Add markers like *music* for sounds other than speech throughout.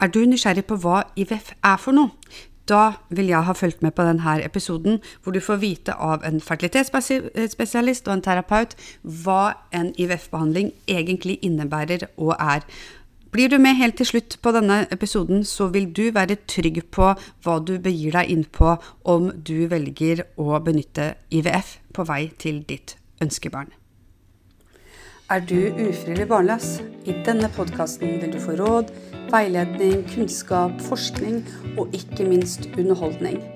Er du nysgjerrig på hva IVF er for noe? Da vil jeg ha fulgt med på denne episoden, hvor du får vite av en fertilitetsspesialist og en terapeut hva en IVF-behandling egentlig innebærer og er. Blir du med helt til slutt på denne episoden, så vil du være trygg på hva du begir deg inn på om du velger å benytte IVF på vei til ditt ønskebarn. Er du ufrivillig barnløs? I denne podkasten vil du få råd veiledning, kunnskap, forskning og ikke minst underholdning.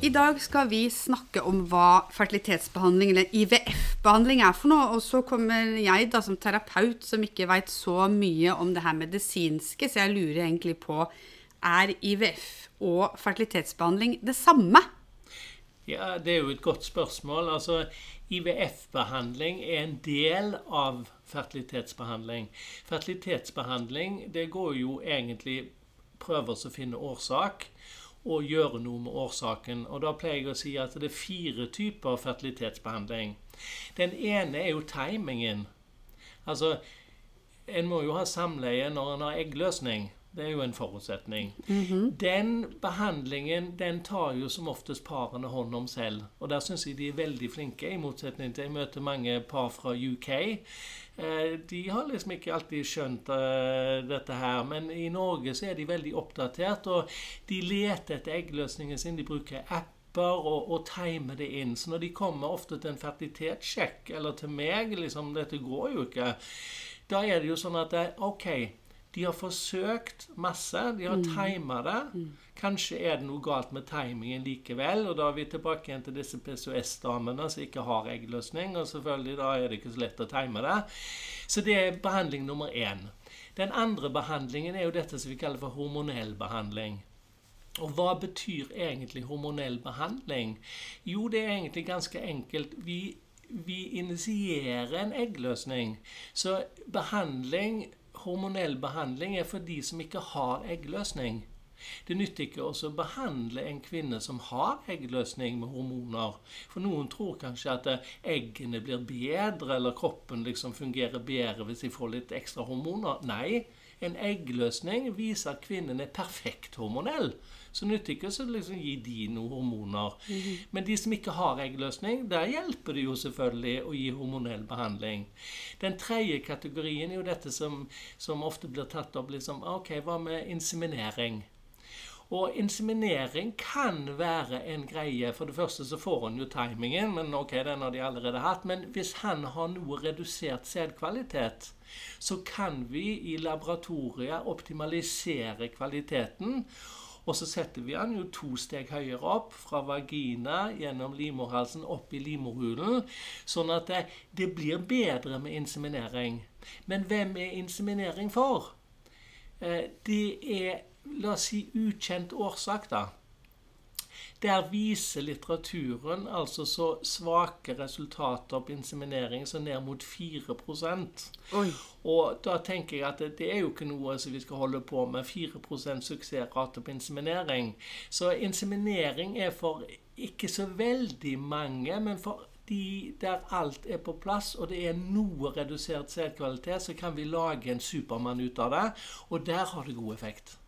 I dag skal vi snakke om hva fertilitetsbehandling, eller IVF-behandling, er for noe. Og så kommer jeg da som terapeut som ikke veit så mye om det her medisinske, så jeg lurer egentlig på er IVF og fertilitetsbehandling det samme? Ja, Det er jo et godt spørsmål. Altså, IVF-behandling er en del av fertilitetsbehandling. Fertilitetsbehandling det går jo egentlig prøver å finne årsak og gjøre noe med årsaken. Og Da pleier jeg å si at det er fire typer fertilitetsbehandling. Den ene er jo timingen. Altså, En må jo ha samleie når en har eggløsning. Det er jo en forutsetning. Mm -hmm. Den behandlingen den tar jo som oftest parene hånd om selv. Og der syns jeg de er veldig flinke, i motsetning til jeg møter mange par fra UK. Eh, de har liksom ikke alltid skjønt uh, dette her, men i Norge så er de veldig oppdatert, og de leter etter eggløsningen sin. De bruker apper og, og timer det inn. Så når de kommer ofte til en fertilitetssjekk, eller til meg liksom, Dette går jo ikke. Da er det jo sånn at OK, de har forsøkt masse. De har mm. tima det. Mm. Kanskje er det noe galt med timingen likevel. Og da er vi tilbake igjen til disse PCOS-damene som ikke har eggløsning. Og selvfølgelig da er det ikke så lett å time det. Så det er behandling nummer én. Den andre behandlingen er jo dette som vi kaller for hormonell behandling. Og hva betyr egentlig hormonell behandling? Jo, det er egentlig ganske enkelt. Vi, vi initierer en eggløsning. Så behandling hormonell behandling er for de som ikke har eggløsning. Det nytter ikke å behandle en kvinne som har eggløsning med hormoner. For noen tror kanskje at eh, eggene blir bedre, eller kroppen liksom fungerer bedre hvis de får litt ekstra hormoner. Nei, en eggløsning viser at kvinnen er perfekt hormonell. Så nytter ikke å liksom gi de noen hormoner. -hmm. Men de som ikke har eggløsning, der hjelper det jo selvfølgelig å gi hormonell behandling. Den tredje kategorien er jo dette som, som ofte blir tatt opp liksom, Ok, hva med inseminering? Og inseminering kan være en greie. For det første så får han jo timingen, men ok, den har de allerede hatt. Men hvis han har noe redusert sædkvalitet, så kan vi i laboratoriet optimalisere kvaliteten. Og så setter vi den jo to steg høyere opp, fra vagina gjennom livmorhalsen opp i livmorhulen, sånn at det, det blir bedre med inseminering. Men hvem er inseminering for? Eh, det er, la oss si, ukjent årsak, da. Der viser litteraturen altså så svake resultater på inseminering som ned mot 4 Oi. Og da tenker jeg at det, er jo ikke noe som vi skal holde på med. 4% suksessrate på inseminering. Så inseminering er for ikke så veldig mange, men for de der alt er på plass, og det er noe redusert sædkvalitet, så kan vi lage en Supermann ut av det. Og der har det god effekt.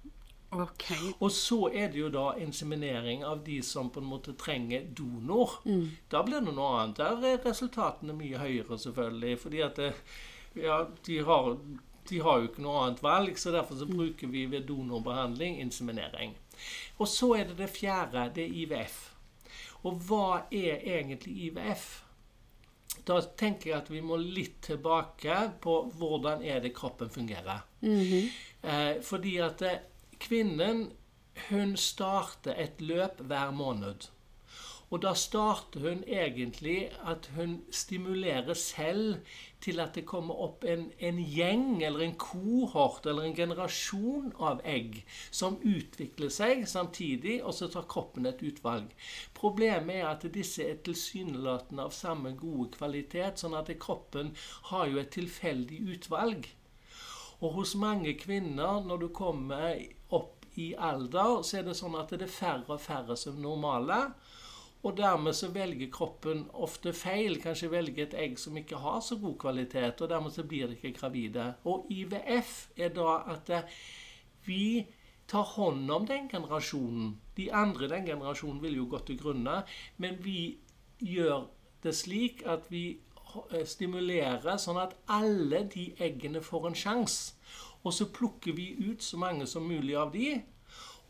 Okay. Og så er det jo da inseminering av de som på en måte trenger donor. Mm. Da blir det noe annet. Der er resultatene mye høyere, selvfølgelig. fordi at det, ja, de, har, de har, jo ikke noe annet valg, så derfor så mm. bruker vi ved donorbehandling inseminering. Og så er det det fjerde. Det er IVF. Og hva er egentlig IVF? Da tenker jeg at vi må litt tilbake på hvordan er det kroppen fungerer. Mm -hmm. eh, fordi at det, Kvinnen hun starter et løp hver måned. Og da starter hun egentlig at hun stimulerer selv til at det kommer opp en, en gjeng eller en kohort eller en generasjon av egg som utvikler seg samtidig, og så tar kroppen et utvalg. Problemet er at disse er tilsynelatende av samme gode kvalitet, sånn at kroppen har jo et tilfeldig utvalg. Og hos mange kvinner, når du kommer opp i alder, så er det sånn at det er færre og færre som normale. Og dermed så velger kroppen ofte feil. Kanskje velger et egg som ikke har så god kvalitet, og dermed så blir det ikke gravide. Og IVF er da at vi tar hånd om den generasjonen. De andre i den generasjonen vil jo gå til grunne, men vi gjør det slik at vi eh, stimulerer sånn at alle de eggene får en sjanse. Og så plukker vi ut så mange som mulig av de,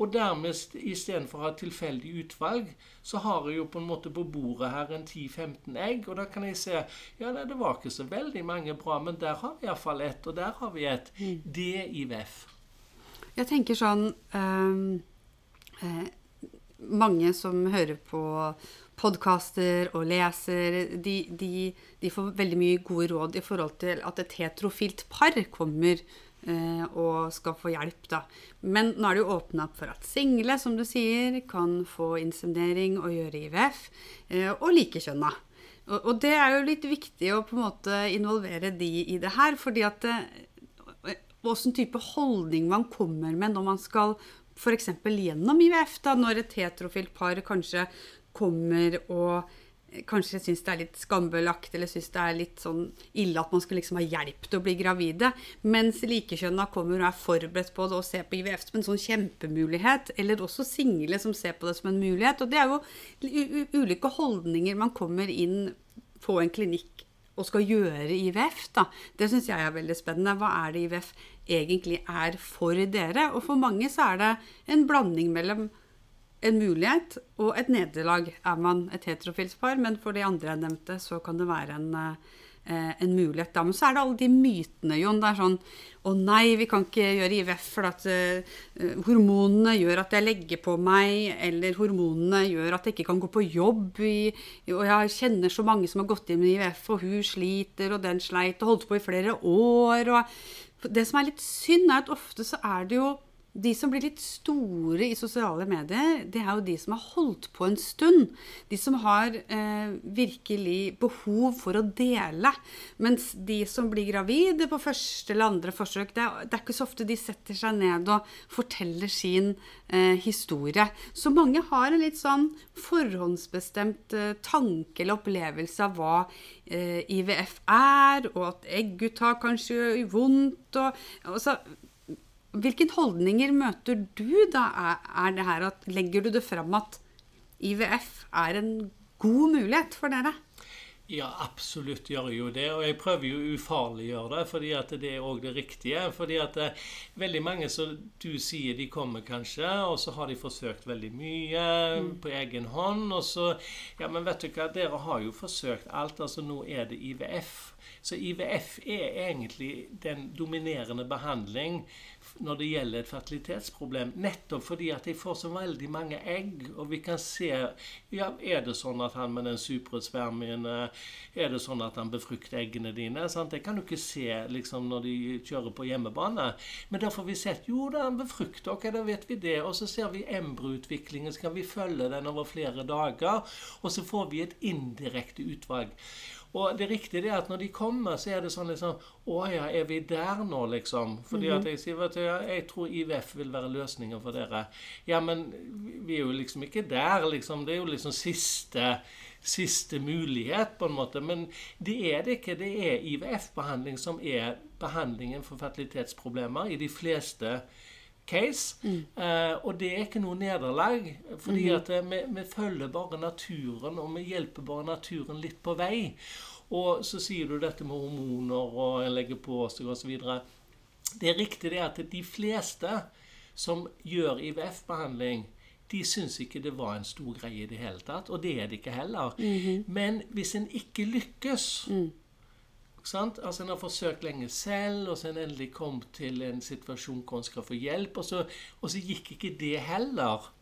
og dermed, istedenfor å ha tilfeldig utvalg, så har jeg jo på en måte på bordet her en 10-15 egg. Og da kan jeg se ja, nei, det var ikke så veldig mange bra, men der har vi iallfall ett, og der har vi et. Mm. Det i VEF. Jeg tenker sånn um, eh, Mange som hører på podkaster og leser, de, de, de, får veldig mye gode råd i forhold til at et heterofilt par kommer Eh, og skal få hjelp, da. Men nå er det jo åpna opp for at single, som du sier, kan få inseminering og gjøre IVF, eh, og likekjønna. Og, og det er jo litt viktig å på en måte involvere de i det her, fordi at Åssen eh, type holdning man kommer med når man skal f.eks. gjennom IVF, da, når et heterofilt par kanskje kommer og kanskje syns det er litt skambelagt eller syns det er litt sånn ille at man skulle liksom ha hjelp til å bli gravide, mens likekjønna kommer og er forberedt på det og ser på IVF som en sånn kjempemulighet, eller også single som ser på det som en mulighet. Og det er jo ulike holdninger man kommer inn på en klinikk og skal gjøre IVF, da. Det syns jeg er veldig spennende. Hva er det IVF egentlig er for dere? Og for mange så er det en blanding mellom en mulighet og et nederlag er man et heterofilt par, men for de andre jeg nevnte, så kan det være en, eh, en mulighet. Men så er det alle de mytene, Jon. Det er sånn Å nei, vi kan ikke gjøre IVF for at uh, hormonene gjør at jeg legger på meg, eller hormonene gjør at jeg ikke kan gå på jobb. Og jeg kjenner så mange som har gått inn med IVF, og hun sliter, og den sleit, og holdt på i flere år. Og det som er litt synd, er at ofte så er det jo de som blir litt store i sosiale medier, det er jo de som har holdt på en stund. De som har eh, virkelig behov for å dele. Mens de som blir gravide på første eller andre forsøk, det er, det er ikke så ofte de setter seg ned og forteller sin eh, historie. Så mange har en litt sånn forhåndsbestemt eh, tanke eller opplevelse av hva eh, IVF er, og at egguttak kanskje gjør vondt. og, og så Hvilke holdninger møter du da? Er det her at, legger du det fram at IVF er en god mulighet for dere? Ja, absolutt gjør jeg jo det. Og jeg prøver jo å ufarliggjøre det, fordi at det er òg det riktige. Fordi at eh, veldig mange som du sier de kommer kanskje, og så har de forsøkt veldig mye mm. på egen hånd. Og så Ja, men vet du hva, dere har jo forsøkt alt. Altså nå er det IVF. Så IVF er egentlig den dominerende behandling når det gjelder et fertilitetsproblem. Nettopp fordi at de får så veldig mange egg. Og vi kan se ja, Er det sånn at han med den superspermien Er det sånn at han befrukter eggene dine? Sant? Det kan du ikke se liksom, når de kjører på hjemmebane. Men da får vi sett jo da han befrukter, ok, da vet vi det. Og så ser vi embryoutviklingen, så kan vi følge den over flere dager. Og så får vi et indirekte utvalg. Og det riktige er at når de kommer, så er det sånn liksom Å ja, er vi der nå, liksom? Fordi mm -hmm. at jeg sier vet du, jeg tror IVF vil være løsningen for dere. Ja, men vi er jo liksom ikke der, liksom. Det er jo liksom siste siste mulighet, på en måte. Men det er det ikke. Det er IVF-behandling som er behandlingen for fertilitetsproblemer i de fleste case. Mm. Eh, og det er ikke noe nederlag. fordi mm. at uh, vi, vi, følger bare naturen, og vi hjelper bare naturen litt på vei. Og så sier du dette med hormoner og en legger på seg osv. Det er riktig det at de fleste som gjør IVF-behandling, de syns ikke det var en stor greie i det hele tatt. Og det er det ikke heller. Mm -hmm. Men hvis en ikke lykkes mm Sant? Altså En har forsøkt lenge selv, og så en endelig kom til en situasjon hvor en skal få hjelp. Og så, og så gikk ikke det heller.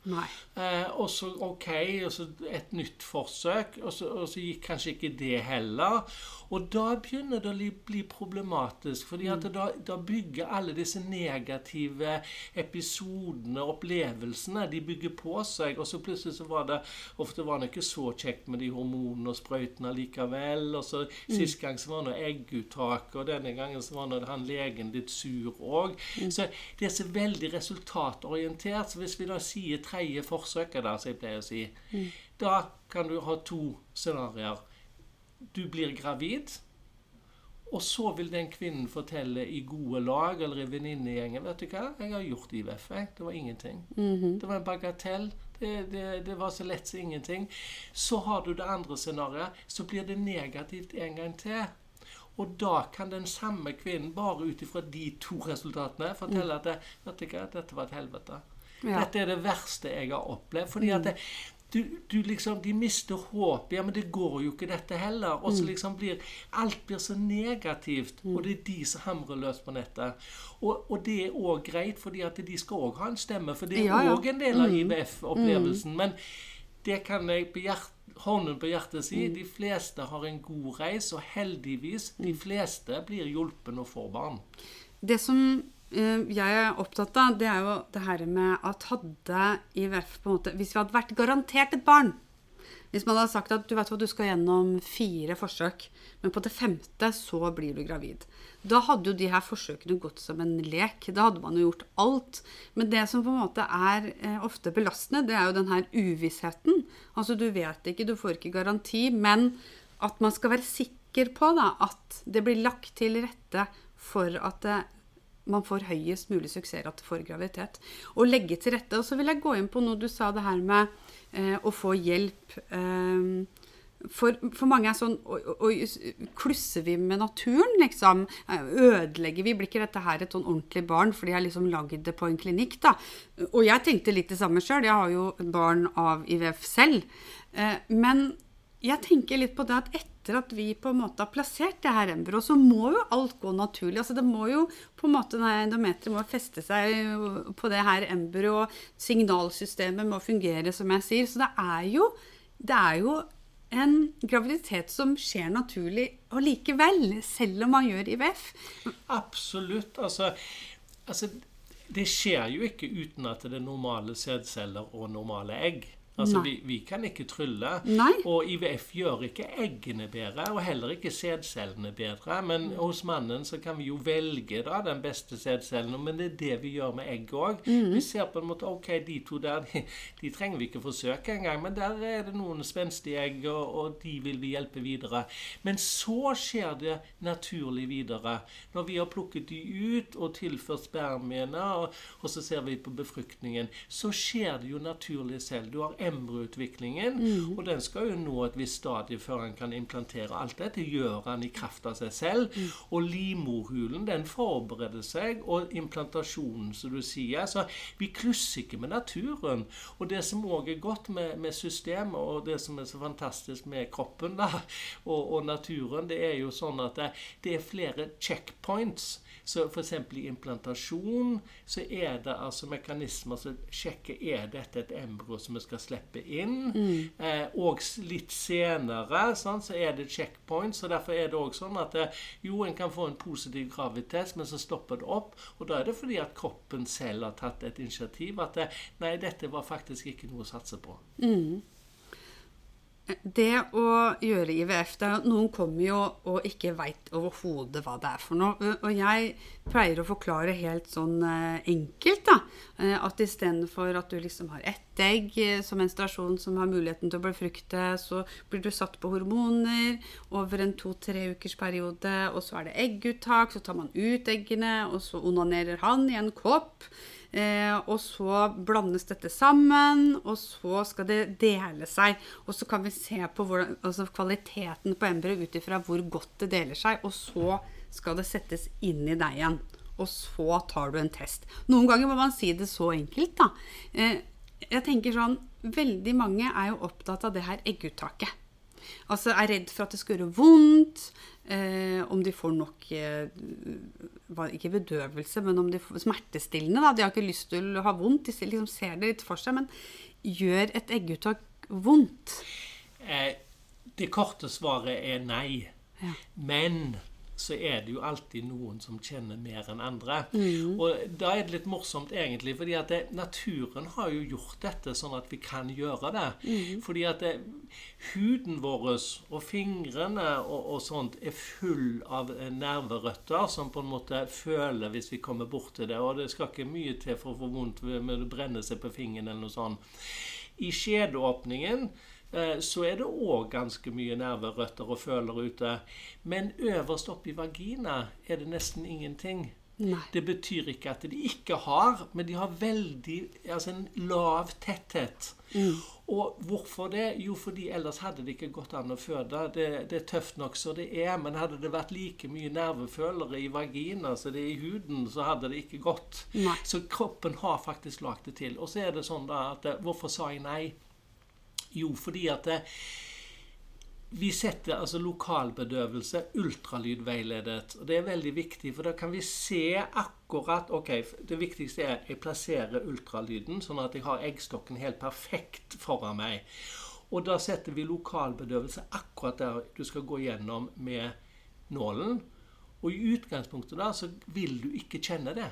Eh, og så OK, og så et nytt forsøk, og så, og så gikk kanskje ikke det heller. Og da begynner det å bli, bli problematisk, fordi at da, da bygger alle disse negative episodene, opplevelsene, de bygger på seg. Og så plutselig så var det ofte var det ikke så kjekt med de hormonene og sprøytene likevel. Og så sist gang så var det egguttak, og denne gangen så var det han legen litt sur òg. Så det er så veldig resultatorientert. Så hvis vi da sier tredje forsøket, da, som jeg pleier å si, da kan du ha to scenarioer. Du blir gravid. Og så vil den kvinnen fortelle i gode lag eller i venninnegjengen vet du hva, jeg har gjort IVF. Jeg. Det var ingenting. Det var en bagatell. Det, det, det var så lett som ingenting. Så har du det andre scenarioet. Så blir det negativt en gang til. Og da kan den samme kvinnen bare ut ifra de to resultatene fortelle at det, vet du hva, dette var et helvete. Ja. Dette er det verste jeg har opplevd. fordi at det, du, du liksom, De mister håp. Ja, men det går jo ikke, dette heller. Og så liksom blir Alt blir så negativt. Og det er de som hamrer løs på nettet. Og, og det er òg greit, fordi at de skal òg ha en stemme. For det er Ja, ja. en del av IVF-opplevelsen. Men det kan jeg på hjert, hånden på hjertet si. De fleste har en god reis, og heldigvis, de fleste blir hjulpen og får barn. Det som jeg er opptatt av, det er jo det her med at hadde IVF på en måte Hvis vi hadde vært garantert et barn Hvis man hadde sagt at du vet hva, du skal gjennom fire forsøk, men på det femte så blir du gravid. Da hadde jo de her forsøkene gått som en lek. Da hadde man jo gjort alt. Men det som på en måte er eh, ofte belastende, det er jo den her uvissheten. Altså du vet ikke, du får ikke garanti, men at man skal være sikker på da, at det blir lagt til rette for at det, man får høyest mulig suksessrate for graviditet. Og legge til rette. Og så vil jeg gå inn på noe du sa det her med eh, å få hjelp. Eh, for, for mange er sånn oi, Klusser vi med naturen, liksom? Eh, Ødelegger vi? Blir ikke dette her et sånn ordentlig barn fordi jeg liksom lagd det på en klinikk, da? Og jeg tenkte litt det samme sjøl. Jeg har jo barn av IVF selv. Eh, Men jeg tenker litt på det at etter at vi på en måte har plassert det her embryoet, så må jo alt gå naturlig. Altså det må jo på en måte Endometeret må feste seg på det her embryoet. Signalsystemet må fungere, som jeg sier. Så det er jo, det er jo en graviditet som skjer naturlig og likevel, selv om man gjør IVF. Absolutt. Altså, altså Det skjer jo ikke uten at det er normale sædceller og normale egg. Altså, vi, vi kan ikke trylle. Nei. Og IVF gjør ikke eggene bedre, og heller ikke sædcellene bedre. Men hos mannen så kan vi jo velge da den beste sædcellen, men det er det vi gjør med egg òg. Vi ser på en måte OK, de to der, de, de trenger vi ikke forsøke engang, men der er det noen spenstige egg, og, og de vil vi hjelpe videre. Men så skjer det naturlig videre. Når vi har plukket de ut og tilført spermiene, og, og så ser vi på befruktningen, så skjer det jo naturlig selv. Du har embryoutviklingen, og den skal jo nå et visst stadium før han kan implantere. Alt dette gjør han i kraft av seg selv. Og livmorhulen den forbereder seg, og implantasjonen, som du sier. Så vi klusser ikke med naturen. Og det som òg er godt med, med systemet, og det som er så fantastisk med kroppen da, og, og naturen, det er jo sånn at det, det er flere checkpoints. Så f.eks. i implantasjon så er det altså mekanismer som sjekker er dette et embryo som vi skal slippe inn. Eh, og litt senere sånn, så er det checkpoints. og Derfor er det også sånn at eh, jo, en kan få en positiv graviditet, men så stopper det opp. Og da er det fordi at kroppen selv har tatt et initiativ. At eh, nei, dette var faktisk ikke noe å satse på. Det å gjøre IVF det Noen kommer jo og ikke veit overhodet hva det er for noe. Og jeg pleier å forklare helt sånn eh, enkelt, da. Eh, at istedenfor at du liksom har ett egg eh, som menstruasjon som har muligheten til å befrukte, så blir du satt på hormoner over en to-tre ukers periode, og så er det egguttak, så tar man ut eggene, og så onanerer han i en kopp. Eh, og så blandes dette sammen, og så skal det dele seg. Og så kan vi se på hvordan, altså kvaliteten på embryoet ut ifra hvor godt det deler seg, og så skal det settes inn i deg igjen. Og så tar du en test. Noen ganger må man si det så enkelt, da. Eh, jeg tenker sånn Veldig mange er jo opptatt av det her egguttaket. Altså er redd for at det skal gjøre vondt. Eh, om de får nok eh, Ikke bedøvelse, men om de får smertestillende. Da. De har ikke lyst til å ha vondt. De liksom ser det litt for seg. Men gjør et egguttak vondt? Eh, det korte svaret er nei. Ja. Men så er det jo alltid noen som kjenner mer enn andre. Mm. Og da er det litt morsomt, egentlig, fordi at det, naturen har jo gjort dette sånn at vi kan gjøre det. Mm. Fordi at det, huden vår og fingrene og, og, sånt er full av eh, nerverøtter som på en måte føler hvis vi kommer bort til det. Og det skal ikke mye til for å få vondt med å brenne seg på fingeren eller noe sånt. I skjedeåpningen så er det òg ganske mye nerverøtter og føler ute. Men øverst oppi vagina er det nesten ingenting. Nei. Det betyr ikke at de ikke har, men de har veldig altså en lav tetthet. Mm. Og hvorfor det? Jo, fordi ellers hadde det ikke gått an å føde. Det, det er tøft nok så det er, men hadde det vært like mye nervefølere i vagina som det er i huden, så hadde det ikke gått. Nei. Så kroppen har faktisk lagd det til. Og så er det sånn da at eh, Hvorfor sa jeg nei? Jo, fordi at det, vi setter altså lokalbedøvelse ultralydveiledet. og Det er veldig viktig, for da kan vi se akkurat ok, Det viktigste er at jeg plasserer ultralyden, sånn at jeg har eggstokken helt perfekt foran meg. Og da setter vi lokalbedøvelse akkurat der du skal gå gjennom med nålen. Og i utgangspunktet da så vil du ikke kjenne det.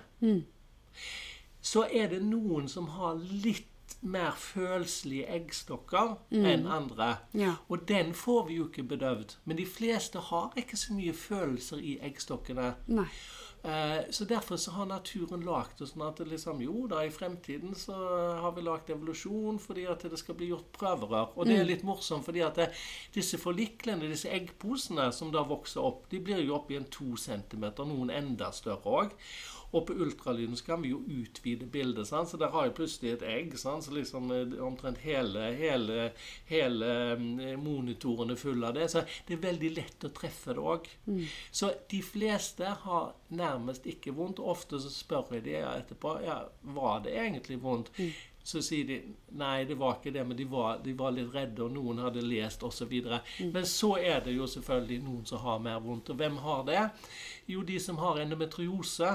Så er det noen som har litt mer følsolige eggstokker enn andre. Ja. Og den får vi jo ikke bedøvd. Men de fleste har ikke så mye følelser i eggstokkene. Eh, så derfor så har naturen lagd det sånn at det liksom, jo da, i fremtiden så har vi lagd evolusjon fordi at det skal bli gjort prøverør. Og det er litt morsomt fordi at det, disse forliklene, disse eggposene som da vokser opp, de blir jo opp i en to centimeter, noen enda større òg. Og på ultralyden så kan vi jo utvide bildet, sant? så der har jeg plutselig et egg. Sant? Så liksom eh, omtrent hele, hele, hele mm, monitoren er full av det. Så det er veldig lett å treffe det òg. Så de fleste har nærmest ikke vondt. Ofte så spør jeg de etterpå ja, var det egentlig vondt. Så sier de nei, det var ikke det, men de var, de var litt redde, og noen hadde lest osv. Mm. Men så er det jo selvfølgelig noen som har mer vondt. Og hvem har det? Jo, de som har endometriose.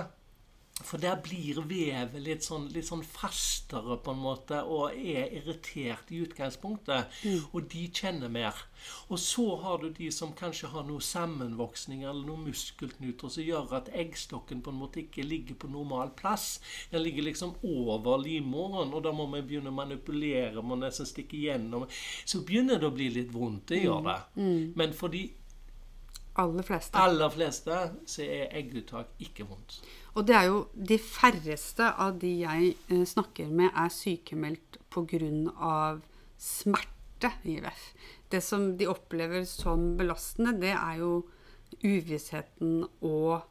For der blir vevet litt sånn, litt sånn fastere på en måte, og er irritert i utgangspunktet. Og de kjenner mer. Og så har du de som kanskje har noe sammenvoksning eller noen muskelknuter som gjør at eggstokken på en måte ikke ligger på normal plass. Den ligger liksom over livmoren, og da må vi begynne å manipulere, må nesten stikke gjennom. Så begynner det å bli litt vondt. Det gjør det. Men for de Aller fleste. aller fleste så er egguttak ikke vondt. Og det er jo de færreste av de jeg eh, snakker med, er sykemeldt pga. smerte i IVF. Det som de opplever som belastende, det er jo uvissheten og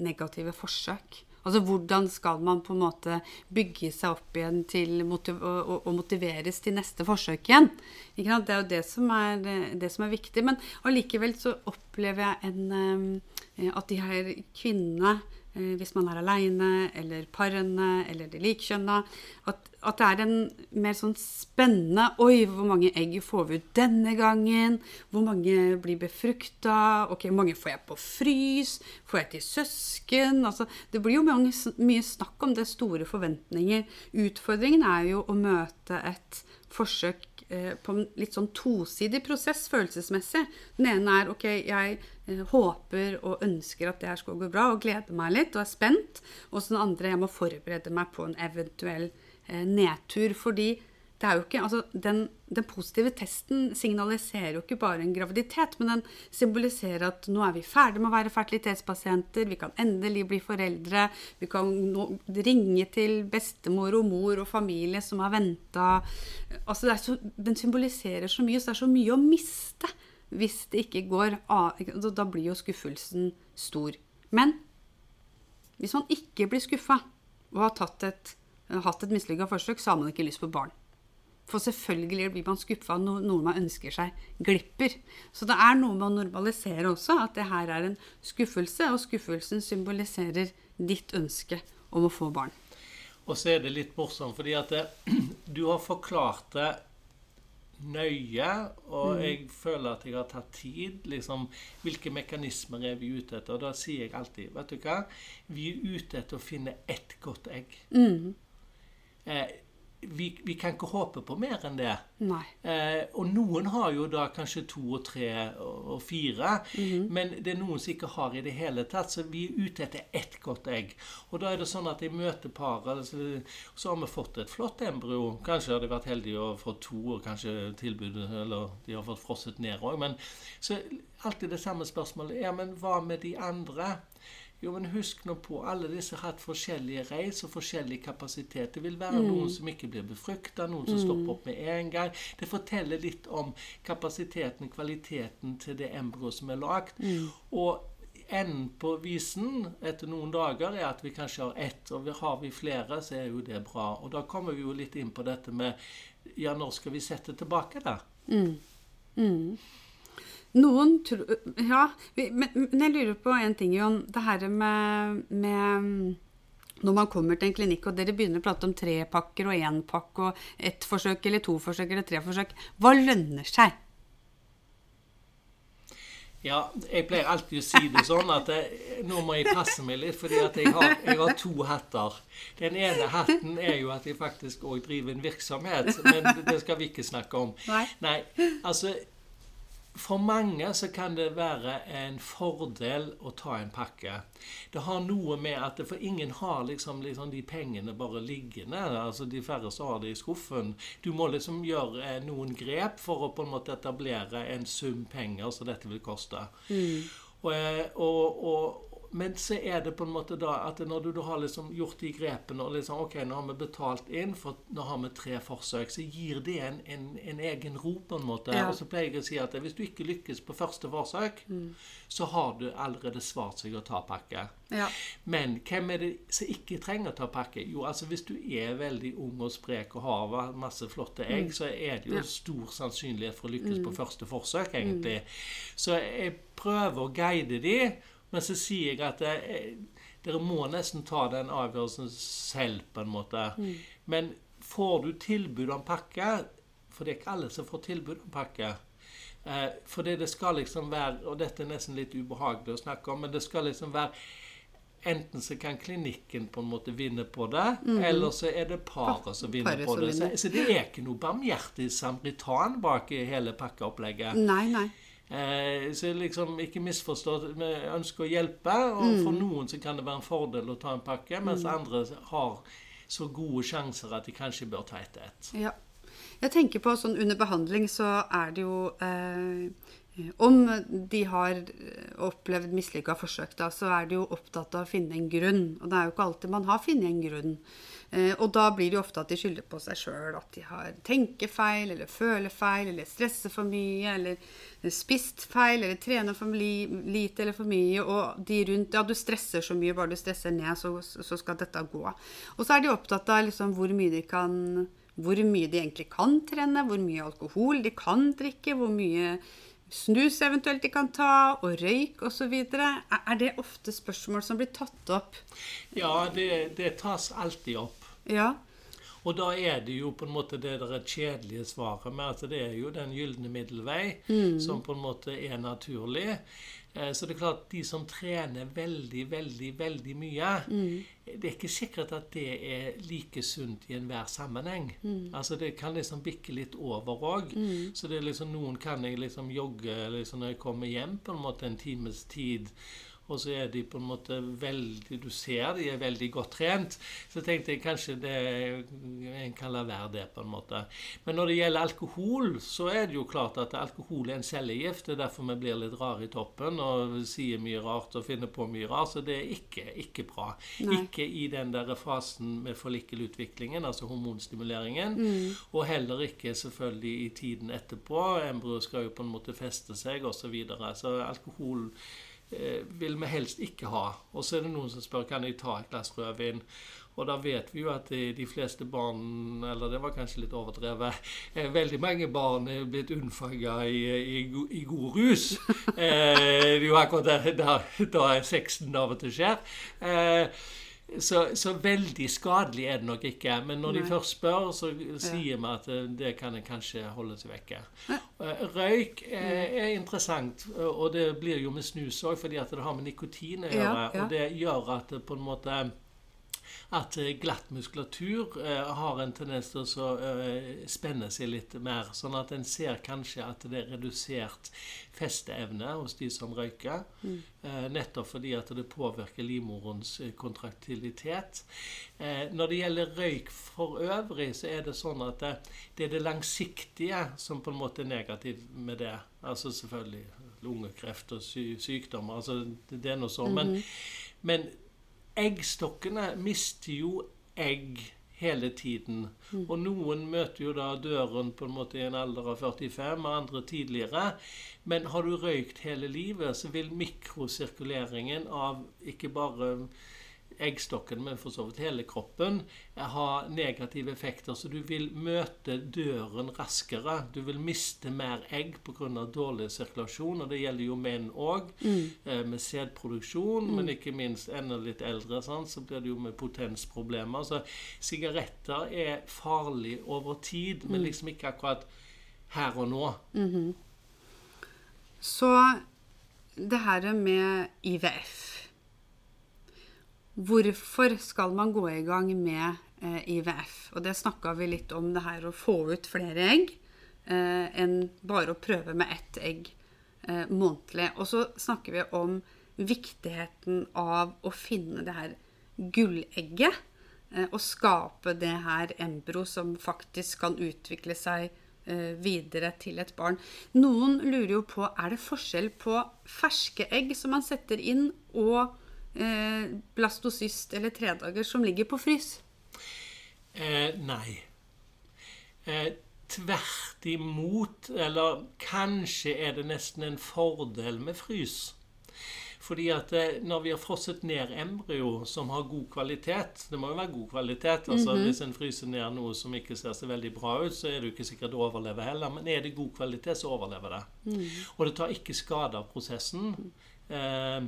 negative forsøk. Altså hvordan skal man på en måte bygge seg opp igjen til og, motiveres til neste forsøk igjen? Det er jo det som er, det som er viktig. Men allikevel så opplever jeg en, eh, at de her kvinnene eh, hvis man er aleine, eller parene, eller de likkjønna. At, at det er en mer sånn spennende Oi, hvor mange egg får vi ut denne gangen? Hvor mange blir befrukta? Ok, hvor mange får jeg på frys? Får jeg til søsken? Altså, det blir jo mange, mye snakk om det, store forventninger. Utfordringen er jo å møte et forsøk eh, på en litt sånn tosidig prosess følelsesmessig. Den ene er ok, jeg eh, håper og ønsker at det her skal gå bra, og gleder meg litt og er spent. Og så den andre, jeg må forberede meg på en eventuell eh, nedtur. Fordi det er jo ikke, altså den, den positive testen signaliserer jo ikke bare en graviditet, men den symboliserer at nå er vi ferdig med å være fertilitetspasienter, vi kan endelig bli foreldre, vi kan nå ringe til bestemor og mor og familie som har venta. Altså så, den symboliserer så mye, så det er så mye å miste hvis det ikke går av. Da blir jo skuffelsen stor. Men hvis man ikke blir skuffa og har tatt et, hatt et mislykka forsøk, så har man ikke lyst på barn. For selvfølgelig blir man skuffa når noe man ønsker seg, glipper. Så det er noe med å normalisere også, at det her er en skuffelse, og skuffelsen symboliserer ditt ønske om å få barn. Og så er det litt morsomt, fordi at det, *clears throat* du har forklart det nøye, og jeg føler at jeg har tatt tid. liksom, Hvilke mekanismer er vi ute etter? Og da sier jeg alltid vet du hva, vi er ute etter å finne ett godt egg. Eh, vi, vi kan ikke håpe på mer enn det. Eh, og noen har jo da kanskje to og tre og, fire, men det er noen som ikke har i det hele tatt. Så vi er ute etter ett godt egg. Og da er det sånn at i møter paret, så, så har vi fått et flott embryo. Kanskje har de vært heldige og fått to, og kanskje tilbudet Eller de har fått frosset ned òg. Men så alltid det samme spørsmålet. Ja, men hva med de andre? Jo, men husk nå på, alle disse har hatt forskjellige reis og forskjellig kapasitet. Det vil være noen som ikke blir befrukta, noen som stopper opp med en gang. Det forteller litt om kapasiteten, kvaliteten til det embryoet som er lagd. Og enden på visen etter noen dager er at vi kanskje har ett, og har vi flere, så er jo det bra. Og da kommer vi jo litt inn på dette med Ja, når skal vi sette tilbake, da? Noen tror Ja, men, men jeg lurer på en ting, Jon. Det her med, med Når man kommer til en klinikk, og dere begynner å prate om tre pakker og én pakke og ett forsøk eller to forsøk eller tre forsøk, hva lønner seg? Ja, jeg pleier alltid å si det sånn at jeg, nå må jeg passe meg litt, fordi at jeg har, jeg har to hatter. Den ene hatten er jo at jeg faktisk òg driver en virksomhet, men det skal vi ikke snakke om. Nei, Nei. altså for mange så kan det være en fordel å ta en pakke. Det har noe med at det, For ingen har liksom, liksom de pengene bare liggende. altså De færreste har det i skuffen. Du må liksom gjøre eh, noen grep for å på en måte etablere en sum penger som dette vil koste. Og, eh, og, og, men så er det på en måte da at når du du har liksom gjort de grepene og liksom Ok, nå har vi betalt inn, for nå har vi tre forsøk, så gir det en, en, en egen ro, på en måte. Ja. Og så pleier jeg å si at hvis du ikke lykkes på første forsøk, så har du allerede svart seg å ta pakke. Ja. Men hvem er det som ikke trenger å ta pakke? Jo, altså hvis du er veldig ung og sprek og har masse flotte egg, så er det jo Ja. stor sannsynlighet for å lykkes på første forsøk, egentlig. Så jeg prøver å guide de, men så sier jeg at eh, dere må nesten ta den avgjørelsen selv, på en måte. Men får du tilbud om pakke For det er ikke alle som får tilbud om pakke. Eh, fordi det skal liksom være Og dette er nesten litt ubehagelig å snakke om, men det skal liksom være Enten så kan klinikken på en måte vinne på det, eller så er det paret som vinner Pare på som det. Så, så det er ikke noe barmhjertig samritan bak hele pakkeopplegget. Nei, nei. Eh, så liksom ikke misforstå. Vi ønsker å hjelpe, og for noen så kan det være en fordel å ta en pakke, mens andre har så gode sjanser at de kanskje bør ta ett og ett. Ja. Jeg tenker på sånn under behandling så er det jo eh, Om de har opplevd mislykka forsøk, da, så er de jo opptatt av å finne en grunn. Og det er jo ikke alltid man har funnet en grunn. Eh, og da blir det jo ofte at de skylder på seg sjøl. At de har tenkefeil, eller føler feil, eller stresser for mye, eller spist feil, eller trener for lite eller for mye. Og de rundt Ja, du stresser så mye, bare du stresser ned, så, så skal dette gå. Og så er de opptatt av liksom hvor mye de kan hvor mye de egentlig kan trene, hvor mye alkohol de kan drikke, hvor mye snus eventuelt de kan ta, og røyk osv. Er det ofte spørsmål som blir tatt opp? Ja, det, det tas alltid opp. Ja. Og da er det jo på en måte det der kjedelige svaret med at det er jo den gylne middelvei som på en måte er naturlig. Eh, Så det er klart de som trener veldig, veldig, veldig mye Det er ikke sikkert at det er like sunt i enhver sammenheng. Altså Det kan liksom bikke litt over òg. Så det er liksom noen kan jeg liksom jogge liksom når jeg kommer hjem på en måte en times tid. Og så er de på en måte veldig Du ser de er veldig godt trent. Så tenkte jeg kanskje det en kan la være det, på en måte. Men når det gjelder alkohol, så er det jo klart at alkohol er en cellegift. Det er derfor vi blir litt rare i toppen og sier mye rart og finner på mye rart. Så det er ikke, ikke bra. Nei. Ikke i den der fasen med forlikkelutviklingen, altså hormonstimuleringen. Og heller ikke selvfølgelig i tiden etterpå. Embryoet skal jo på en måte feste seg, osv. Så, videre. så alkohol vil vi helst ikke ha. Og så er det noen som spør kan jeg ta et glass rødvin. Og da vet vi jo at de, de fleste barn Eller det var kanskje litt overdrevet. Eh, veldig mange barn er blitt unnfanga i, i, i god rus. Eh, det er jo akkurat der, der, der sexen av og til skjer. Eh, Så, så, veldig skadelig er det nok ikke. Men når Nei. de først spør, så sier vi at eh, det kan en kanskje holde seg vekke. Eh, røyk er, er, interessant, og det blir jo med snus òg, fordi at det har med nikotin å gjøre. Ja, ja. Og det gjør at det på en måte at eh, glatt muskulatur eh, har en tendens til å eh, spenne seg litt mer. Sånn at en ser kanskje at det er redusert festeevne hos de som røyker. Mm. Nettopp fordi at det påvirker livmorens kontraktilitet. Eh, når det gjelder røyk for øvrig, så er det sånn at det, det er det langsiktige som på en måte er negativt med det. Altså selvfølgelig lungekreft og sy sykdommer. altså det, det er noe sånn. Mm -hmm. men, men eggstokkene mister jo egg hele tiden. Mm. Og noen møter jo da døren på en måte i en alder av 45, og andre tidligere. Men har du røykt hele livet, så vil mikrosirkuleringen av ikke bare eggstokken, men for så vidt hele kroppen, ha negative effekter. Så du vil møte døren raskere. Du vil miste mer egg pga. dårlig sirkulasjon. Og det gjelder jo menn òg, mm. Eh, med sædproduksjon. Mm. Men ikke minst enda litt eldre, sånn, så blir det jo med potensproblemer. Så sigaretter er farlig over tid, men mm. liksom ikke akkurat her og nå. Mm -hmm. Så det her med IVF Hvorfor skal man gå i gang med eh, IVF? Og det snakka vi litt om, det her å få ut flere egg eh, enn bare å prøve med ett egg eh, månedlig. Og så snakker vi om viktigheten av å finne det her gullegget. Eh, og skape det her embro som faktisk kan utvikle seg eh, videre til et barn. Noen lurer jo på er det forskjell på ferske egg som man setter inn, og eh, blastocyst eller tredager som ligger på frys? Eh, nei. Eh, tvert imot, eller kanskje er det nesten en fordel med frys. Fordi at eh, når vi har frosset ned embryo som har god kvalitet Det må jo være god kvalitet. altså mm -hmm. Hvis en fryser ned noe som ikke ser så veldig bra ut, så er det jo ikke sikkert det overlever heller. Men er det god kvalitet, så overlever det. Mm. Og det tar ikke skade av prosessen. Mm. Eh,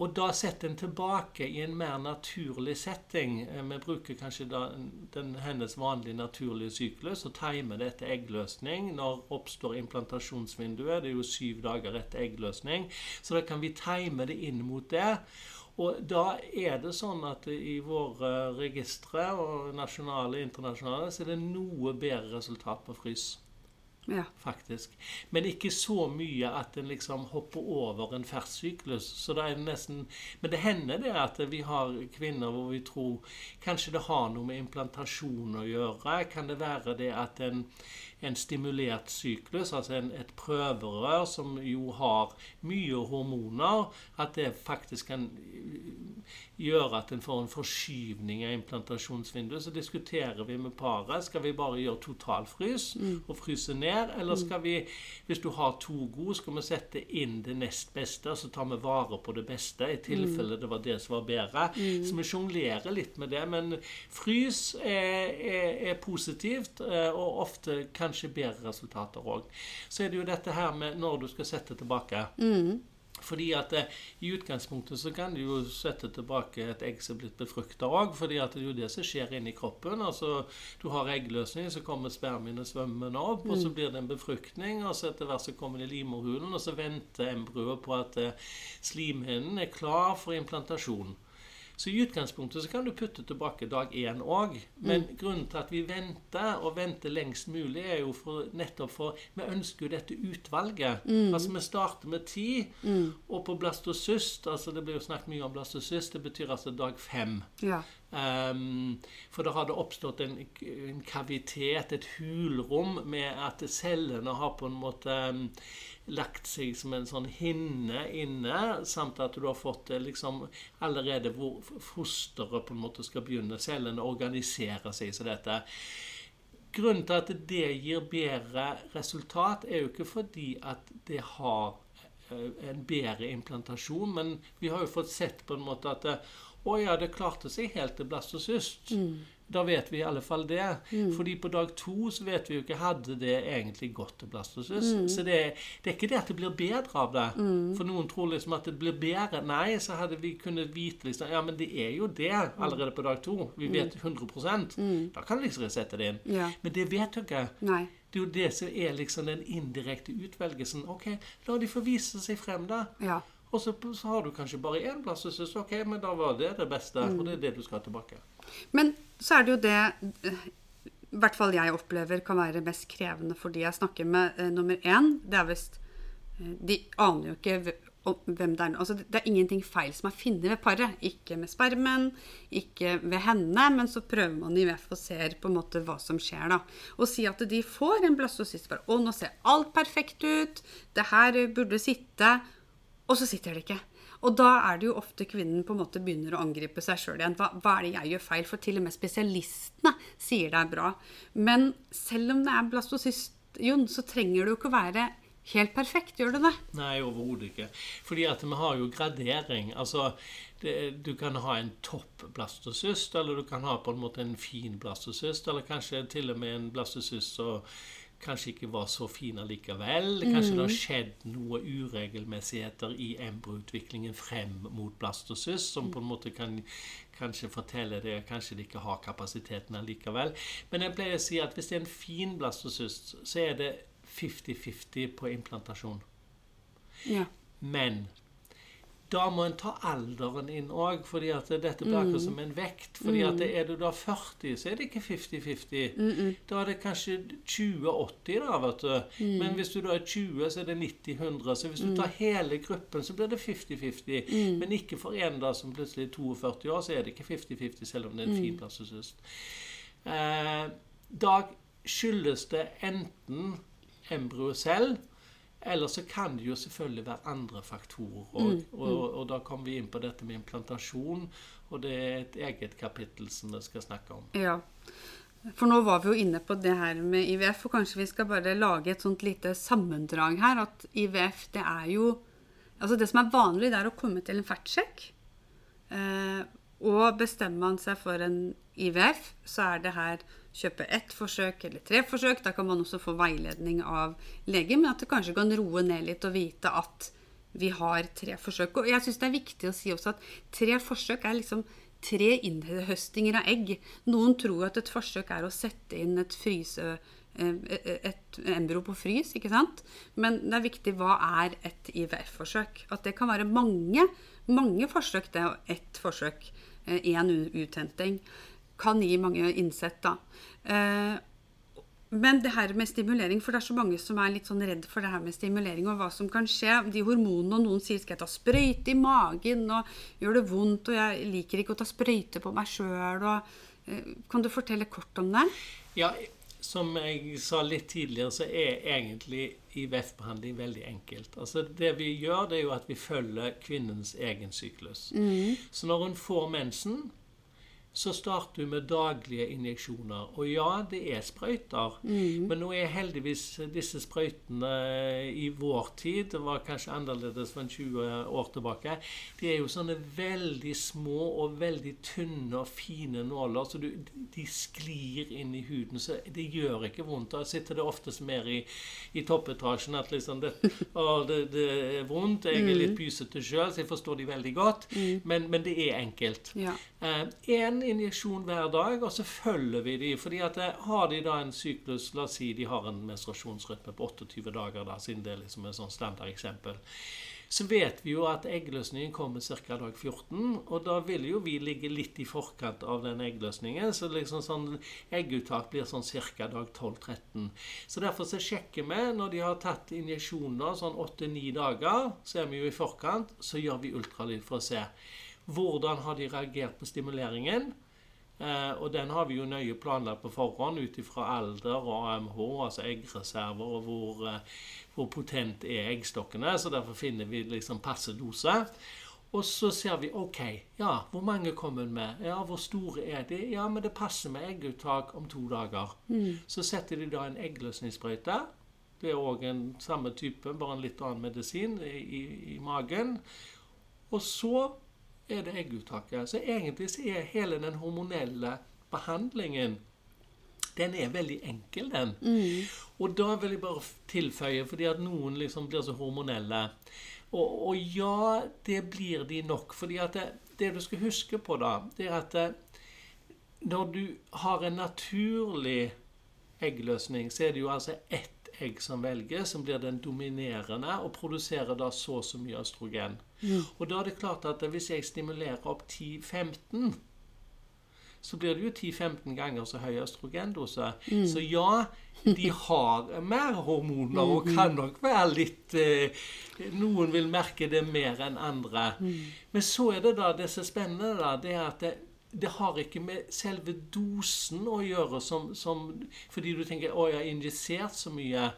og da setter en tilbake i en mer naturlig setting. Eh, vi bruker kanskje den, hennes vanlige naturlige syklus og timer det etter eggløsning. Når oppstår implantasjonsvinduet? Det er jo syv dager etter eggløsning. Så da kan vi time det inn mot det. Og da er det sånn at i våre registre, og nasjonale og internasjonale, så er det noe bedre resultat på frys. Ja. Faktisk. Men ikke så mye at en liksom hopper over en ferdssyklus. Så det er nesten Men det hender det at vi har kvinner hvor vi tror kanskje det har noe med implantasjon å gjøre. Kan det være det at en, en stimulert syklus, altså en, et prøverør som jo har mye hormoner, at det faktisk kan gjøre at en får en forskyvning av implantasjonsvinduet. Så diskuterer vi med paret skal vi bare gjøre totalfrys mm. og fryse ned, eller mm. skal vi, hvis du har to gode, skal vi sette inn det nest beste, så tar vi vare på det beste, i tilfelle mm. det var det som var bedre. Mm. Så vi sjonglerer litt med det. Men frys er, er, er positivt, eh, og ofte kanskje bedre resultater òg. Så er det jo dette her med når du skal sette tilbake. Mm. Fordi at eh, I utgangspunktet så kan du jo sette tilbake et egg som er blitt befrukta òg. fordi at det er jo det som skjer inni kroppen. altså Du har eggløsning, så kommer spermiene svømmende opp. Mm. og Så mm. blir det en befruktning, og så etter hvert så kommer det i livmorhulen. Og så venter embryoet på at eh, slimhinnen er klar for implantasjon. Så i utgangspunktet så kan du putte tilbake dag én òg. Men mm. grunnen til at vi venter, og venter lengst mulig, er jo for, nettopp for Vi ønsker jo dette utvalget. Mm. Altså vi starter med ti, mm. og på blastocyst altså Det blir jo snakket mye om blastocyst. Det betyr altså dag fem. Ja. Um, for det oppstått en, en, kavitet, et hulrom, med at cellene har på en måte um, lagt seg som en sånn hinne inne, samt at du har fått liksom allerede hvor fosteret på en måte skal begynne, cellene organiserer seg som dette. Grunnen til at det gir bedre resultat, er jo ikke fordi at det har eh, en bedre implantasjon, men vi har jo fått sett på en måte at Å ja, det klarte seg helt til blastocyst. Da vet vi i alle fall det. Fordi på dag to så vet vi jo ikke hadde det egentlig gått til blastocyst. Så det, det er ikke det at det blir bedre av det. For noen tror liksom at det blir bedre. Nei, så hadde vi kunnet vite liksom Ja, men det er jo det allerede på dag to. Vi vet 100% Da kan vi liksom sette det inn. Ja. Men det vet du ikke. Nei. Det er jo det som er liksom den indirekte utvelgelsen. Ok, la de få vise seg frem, da. Ja. Og så, så har du kanskje bare én plass, og syns ok, men da var det det beste. Og det er det du skal tilbake. Men så er det jo det eh, i hvert fall jeg opplever kan være mest krevende for de jeg snakker med. Eh, nummer én, det er visst eh, De aner jo ikke hvem det er. Altså, det er ingenting feil som er funnet ved paret. Ikke med spermen, ikke ved henne, men så prøver man i IVF og ser på en måte hva som skjer. da. Og si at de får en blastocyst. bare, Å, nå ser alt perfekt ut. Det her burde sitte. Og så sitter det ikke. Og da er det jo ofte kvinnen på en måte begynner å angripe seg sjøl igjen. Hva, hva er det jeg gjør feil? For til og med spesialistene sier det er bra. Men selv om det er blastocyst, Jon, så trenger det jo ikke å være helt perfekt. Gjør det det? Nei, overhodet ikke. Fordi at vi har jo gradering. Altså, det, du kan ha en topp blastocyst, eller du kan ha på en måte en fin blastocyst, eller kanskje til og med en blastocyst som kanskje ikke var så fin allikevel. Kanskje det har skjedd noe uregelmessigheter i embryoutviklingen frem mot blastocyst, som på en måte kan kanskje fortelle det, kanskje de ikke har kapasiteten allikevel. Men jeg pleier å si at hvis det er en fin blastocyst, så er det 50-50 på implantasjon. Ja. Men da må en ta alderen inn òg, fordi at dette blir akkurat som en vekt. fordi at er du da 40, så er det ikke 50-50. Da er det kanskje 20-80, da, vet du. Men hvis du da er 20, så er det 90-100. Så hvis du tar hele gruppen, så blir det 50-50. Men ikke for en da som plutselig er 42 år, så er det ikke 50-50, selv om det er en fin blastocyst. Eh, da skyldes det enten embryoet selv, eller så kan det jo selvfølgelig være andre faktorer òg. Og, og da kommer vi inn på dette med implantasjon, og det er et eget kapittel som vi skal snakke om. ja. For nå var vi jo inne på det her med IVF, og kanskje vi skal bare lage et sånt lite sammendrag her. At IVF, det er jo Altså, det som er vanlig, det er å komme til en ferdsjekk. Eh, og bestemmer man seg for en IVF, så er det her kjøpe ett forsøk eller tre forsøk. Da kan man også få veiledning av lege, men at det kanskje kan roe ned litt og vite at vi har tre forsøk. Og jeg syns det er viktig å si også at tre forsøk er liksom tre innhøstinger av egg. Noen tror at et forsøk er å sette inn et fryse eh, et embryo på frys, ikke sant? Men det er viktig hva er et IVF-forsøk. At det kan være mange, mange forsøk, det er ett forsøk, én uthenting, kan gi mange innsett, da. Eh, Men det her med stimulering, for det er så mange som er litt sånn redd for det her med stimulering og hva som kan skje. De hormonene, og noen sier skal jeg ta sprøyte i magen, og gjør det vondt, og jeg liker ikke å ta sprøyte på meg sjøl, og eh, Kan du fortelle kort om det? Ja, som jeg sa litt tidligere, så er egentlig IVF-behandling veldig enkelt. Altså Det vi gjør, det er jo at vi følger kvinnens egen syklus. Så når hun får mensen, så starter hun med daglige injeksjoner. Og ja, det er sprøyter. Men nå er heldigvis disse sprøytene i vår tid Det var kanskje annerledes for en 20 år tilbake. De er jo sånne veldig små og veldig tynne og fine nåler, så du, de sklir inn i huden. Så det gjør ikke vondt. Da sitter det oftest mer i, i toppetasjen at liksom det, å, det, det er vondt. Jeg er litt pysete sjøl, så jeg forstår de veldig godt. Men, men det er enkelt. Ja. Én injeksjon hver dag, og så følger vi de. fordi at eh, Har de da en syklus La oss si de har en menstruasjonsrytme på 28 dager, da, siden det er liksom et sånn standardeksempel. Så vet vi jo at eggløsningen kommer ca. dag 14, og da vil jo vi ligge litt i forkant av den eggløsningen. Så liksom sånn egguttak blir sånn ca. dag 12-13. Så derfor så sjekker vi når de har tatt injeksjoner sånn 8-9 dager, så er vi jo i forkant, så gjør vi ultralyd for å se. Hvordan har de reagert på stimuleringen? Eh, og den har vi jo nøye planlagt på forhånd ut ifra alder og AMH, altså eggreserver, og hvor, eh, hvor potent er eggstokkene. Så derfor finner vi liksom passe dose. Og så ser vi OK, ja, hvor mange kommer hun med? Ja, hvor store er de? Ja, men det passer med egguttak om to dager. Så setter de da en eggløsningssprøyte. Det er òg en samme type, bare en litt annen medisin i, i, i magen. Og så er det egguttaket. Så egentlig så er hele den hormonelle behandlingen den er veldig enkel, den. Og da vil jeg bare tilføye, fordi at noen liksom blir så hormonelle. Og, og ja, det blir de nok. fordi at det, det du skal huske på, da, det er at det, når du har en naturlig eggløsning, så er det jo altså ett egg som velges, som blir den dominerende, og produserer da så og så mye østrogen. Og da er det klart at hvis jeg stimulerer opp 10-15 så blir det jo 10-15 ganger så høy østrogendose. Så ja, de har mer hormoner og kan nok være litt eh, Noen vil merke det mer enn andre. Men så er det da det som er spennende, da, det er at det, det har ikke med selve dosen å gjøre som, som Fordi du tenker 'Å, jeg har injisert så mye'.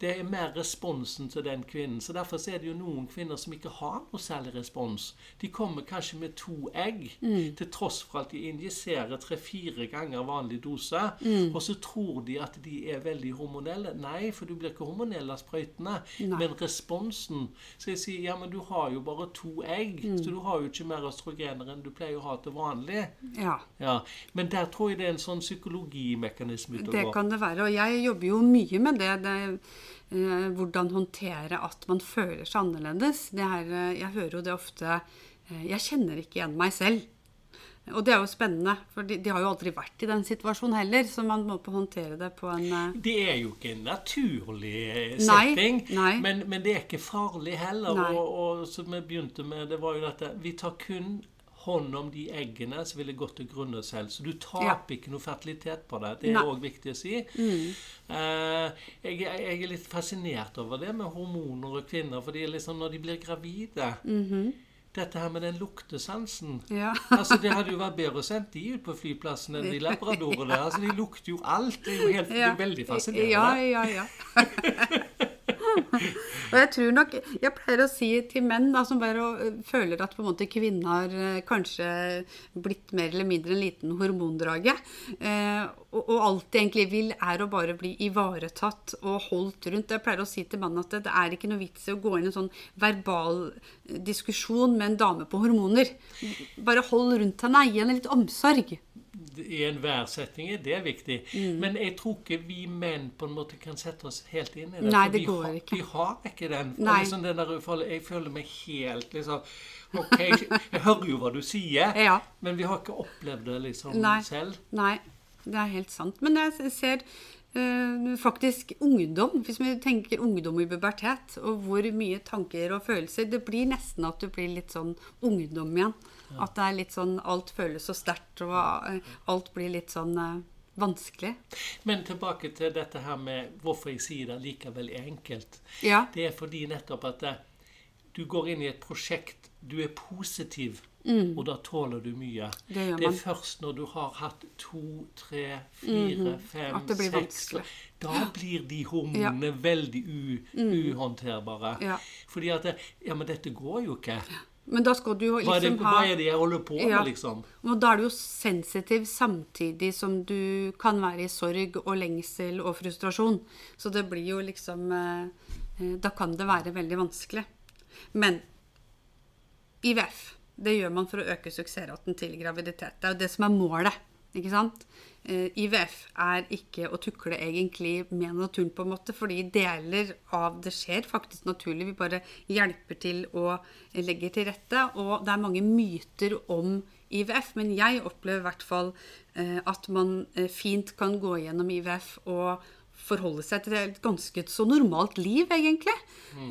Det er mer responsen til den kvinnen. Så Derfor så er det jo noen kvinner som ikke har noe særlig respons. De kommer kanskje med to egg, til tross for at de injiserer tre-fire ganger vanlig dose. Og så tror de at de er veldig hormonelle. Nei, for du blir ikke hormonell av sprøytene. Men responsen Så jeg sier ja, men du har jo bare to egg, så du har jo ikke mer østrogener enn du pleier å ha til vanlig. Ja. Ja, Men der tror jeg det er en sånn psykologimekanisme ute Det og går. kan det være. Og jeg jobber jo mye med det. det hvordan håndtere at man føler seg annerledes. Det her, eh, jeg hører jo det ofte eh, Jeg kjenner ikke igjen meg selv. Og det er jo spennende, for de, de har jo aldri vært i den situasjonen heller. Så man må på håndtere det på en uh... Det er jo ikke en naturlig setting. Nei, nei. Men, men det er ikke farlig heller. Og, og som vi begynte med, det var jo dette Vi tar kun hånd om de eggene som ville gått til grunne selv. Så du taper ikke noe fertilitet på det. Det er. Mm. òg viktig å si. Eh, jeg, jeg er litt fascinert over det med hormoner og kvinner. fordi liksom når de blir gravide Mhm. Dette her med den luktesansen Ja. Altså, Det hadde jo vært bedre å sende de ut på flyplassen enn de labradorene. Altså, De lukter jo alt. Det er jo helt, er veldig fascinerende. Ja, ja, ja. *laughs* og jeg tror nok Jeg pleier å si til menn da, som bare øh, føler at på en måte kvinner har øh, kanskje blitt mer eller mindre en liten hormondrage, eh, og, og alt de egentlig vil, er å bare bli ivaretatt og holdt rundt. Jeg pleier å si til mannen at det, det er ikke noe vits i å gå inn i en sånn verbal eh, diskusjon med en dame på hormoner. Bare hold rundt henne, gi henne litt omsorg. I enhver setting er det viktig. Mm. Men jeg tror ikke vi menn på en måte kan sette oss helt inn i det. Nei, det går har, ikke. Vi har ikke den. Liksom den der, jeg føler meg helt liksom Ok, jeg hører jo hva du sier, Ja. men vi har ikke opplevd det liksom Nei. selv. Nei, det er helt sant. Men jeg ser eh, faktisk ungdom, hvis vi tenker ungdom i pubertet, og hvor mye tanker og følelser Det blir nesten at du blir litt sånn ungdom igjen. At det er litt sånn Alt føles så sterkt, og eh, alt blir litt sånn eh, vanskelig. Men tilbake til dette her med hvorfor jeg sier det likevel er enkelt. Ja. Det er fordi nettopp at eh, du går inn i et prosjekt, du er positiv, og da tåler du mye. Mm. Det Det er først når du har hatt to, tre, fire, fem, det blir seks vanskelig. Da blir de hormonene veldig u, uhåndterbare. Mm. Ja. Fordi at Ja, men dette går jo ikke. Men da skal du jo Hva er, det, liksom ha hva er det jeg holder på med, Ja. liksom? Og da er du jo sensitiv samtidig som du kan være i sorg og lengsel og frustrasjon. Så det blir jo liksom eh, eh, Da kan det være veldig vanskelig. Men IVF, det gjør man for å øke suksessraten til graviditet. Det er jo det som er målet. Ikke sant? Eh, IVF er ikke å tukle egentlig med naturen, på en måte, fordi deler av det skjer faktisk naturlig. Vi bare hjelper til og legger til rette. Og det er mange myter om IVF, men jeg opplever i hvert fall eh, at man eh, fint kan gå gjennom IVF og forholde seg til et ganske så normalt liv, egentlig. Mm.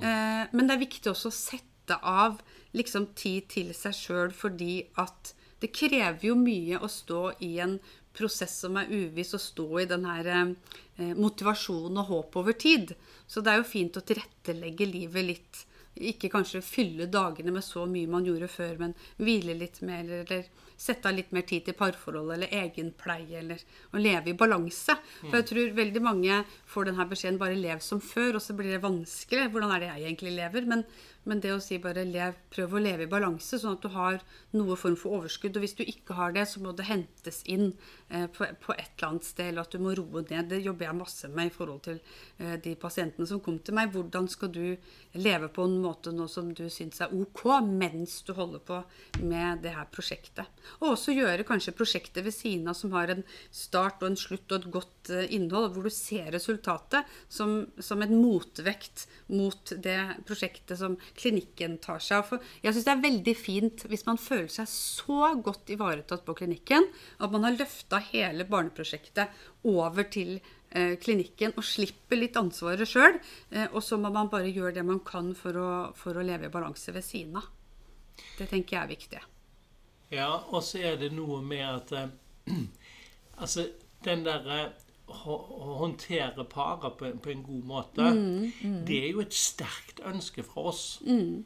men det er viktig også å sette av liksom tid til seg sjøl, fordi at det krever jo mye å stå i en prosess som er uviss, og stå i den her eh, motivasjon og håp over tid. Så det er jo fint å tilrettelegge livet litt. Ikke kanskje fylle dagene med så mye man gjorde før, men hvile litt mer, eller sette av litt mer tid til parforhold eller egenpleie, eller å leve i balanse. For jeg tror veldig mange får denne beskjeden bare lev som før, og så blir det vanskelig. Hvordan er det jeg egentlig lever? Men Men det å si bare lev, prøv å leve i balanse, sånn at du har noe form for overskudd. Og hvis du ikke har det, så må det hentes inn eh, på, på, et eller annet sted, eller at du må roe ned. Det jobber jeg masse med i forhold til eh, de pasientene som kom til meg. Hvordan skal du leve på en måte nå som du syns er ok, mens du holder på med det her prosjektet. Og også gjøre kanskje prosjektet ved siden av som har en start og en slutt og et godt eh, innhold, hvor du ser resultatet som, som en motvekt mot det prosjektet som klinikken tar seg av. For jeg syns det er veldig fint hvis man føler seg så godt ivaretatt på klinikken at man har løfta hele barneprosjektet over til eh, klinikken og slipper litt ansvaret sjøl. Eh, og så må man bare gjøre det man kan for å, for å leve i balanse ved siden av. Det tenker jeg er viktig. Ja, og så er det noe med at eh, *clears throat* Altså, den derre håndtere paret på, på, en god måte, mm, mm. det er jo et sterkt ønske fra oss. Mm.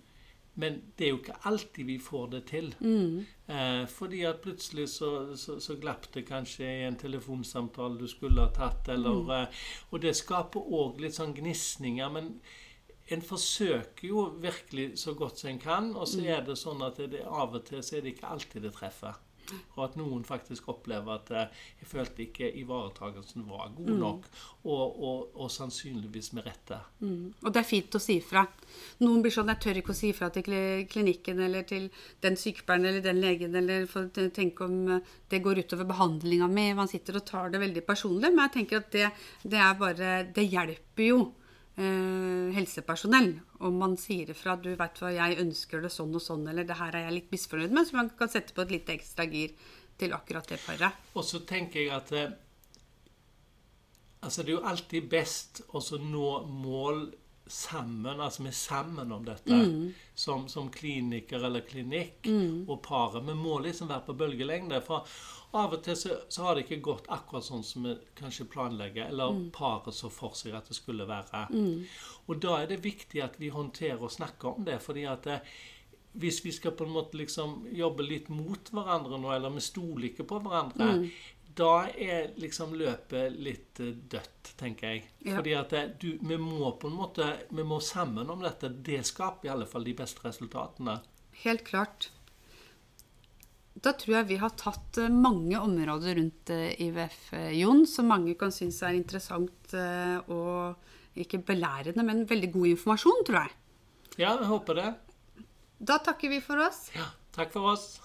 Men det er jo ikke alltid vi får det til. Mm. Eh, fordi at plutselig så, så, så, glapp det kanskje i en telefonsamtale du skulle ha tatt. Eller, mm. eh, og det skaper òg litt sånn gnisninger. Men en forsøker jo virkelig så godt som en kan. Og så mm. er det sånn at det, av og til så er det ikke alltid det treffer. Og at noen faktisk opplever at eh, jeg følte ikke ivaretakelsen var god mm. nok. Og, og, og sannsynligvis med rette. Mm. Og det er fint å si fra. Noen blir sånn 'Jeg tør ikke å si fra til klinikken eller til den sykepleieren eller den legen', eller for å tenke om eh, det går utover behandlinga mi. Man sitter og tar det veldig personlig. Men jeg tenker at det, det er bare Det hjelper jo eh, helsepersonell. Om man sier ifra du vet hva, jeg ønsker det sånn og sånn, eller det her er jeg litt misfornøyd med, så man kan sette på et lite ekstra gir til akkurat det paret. Og så tenker jeg at eh, altså det er jo alltid best å nå mål sammen, altså vi er sammen om dette, mm. som, som, kliniker eller klinikk mm. og paret. Vi må liksom være på bølgelengde. For av og til så, så, har det ikke gått akkurat sånn som vi kanskje planlegger, eller mm. paret så for seg at det skulle være. Mm. Og da er det viktig at vi håndterer og snakker om det. fordi at det, eh, hvis vi skal på en måte liksom jobbe litt mot hverandre nå, eller vi stoler ikke på hverandre, mm. Da er liksom løpet litt eh, dødt, tenker jeg. Ja. Fordi at det, eh, du, vi må på en måte vi må sammen om dette. Det skaper i alle fall de beste resultatene. Helt klart. Da tror jeg vi har tatt eh, mange områder rundt IVF, Jon, som mange kan synes er interessant og ikke belærende, men veldig god informasjon, tror jeg. Ja, jeg håper det. Da takker vi for oss. Ja, takk for oss.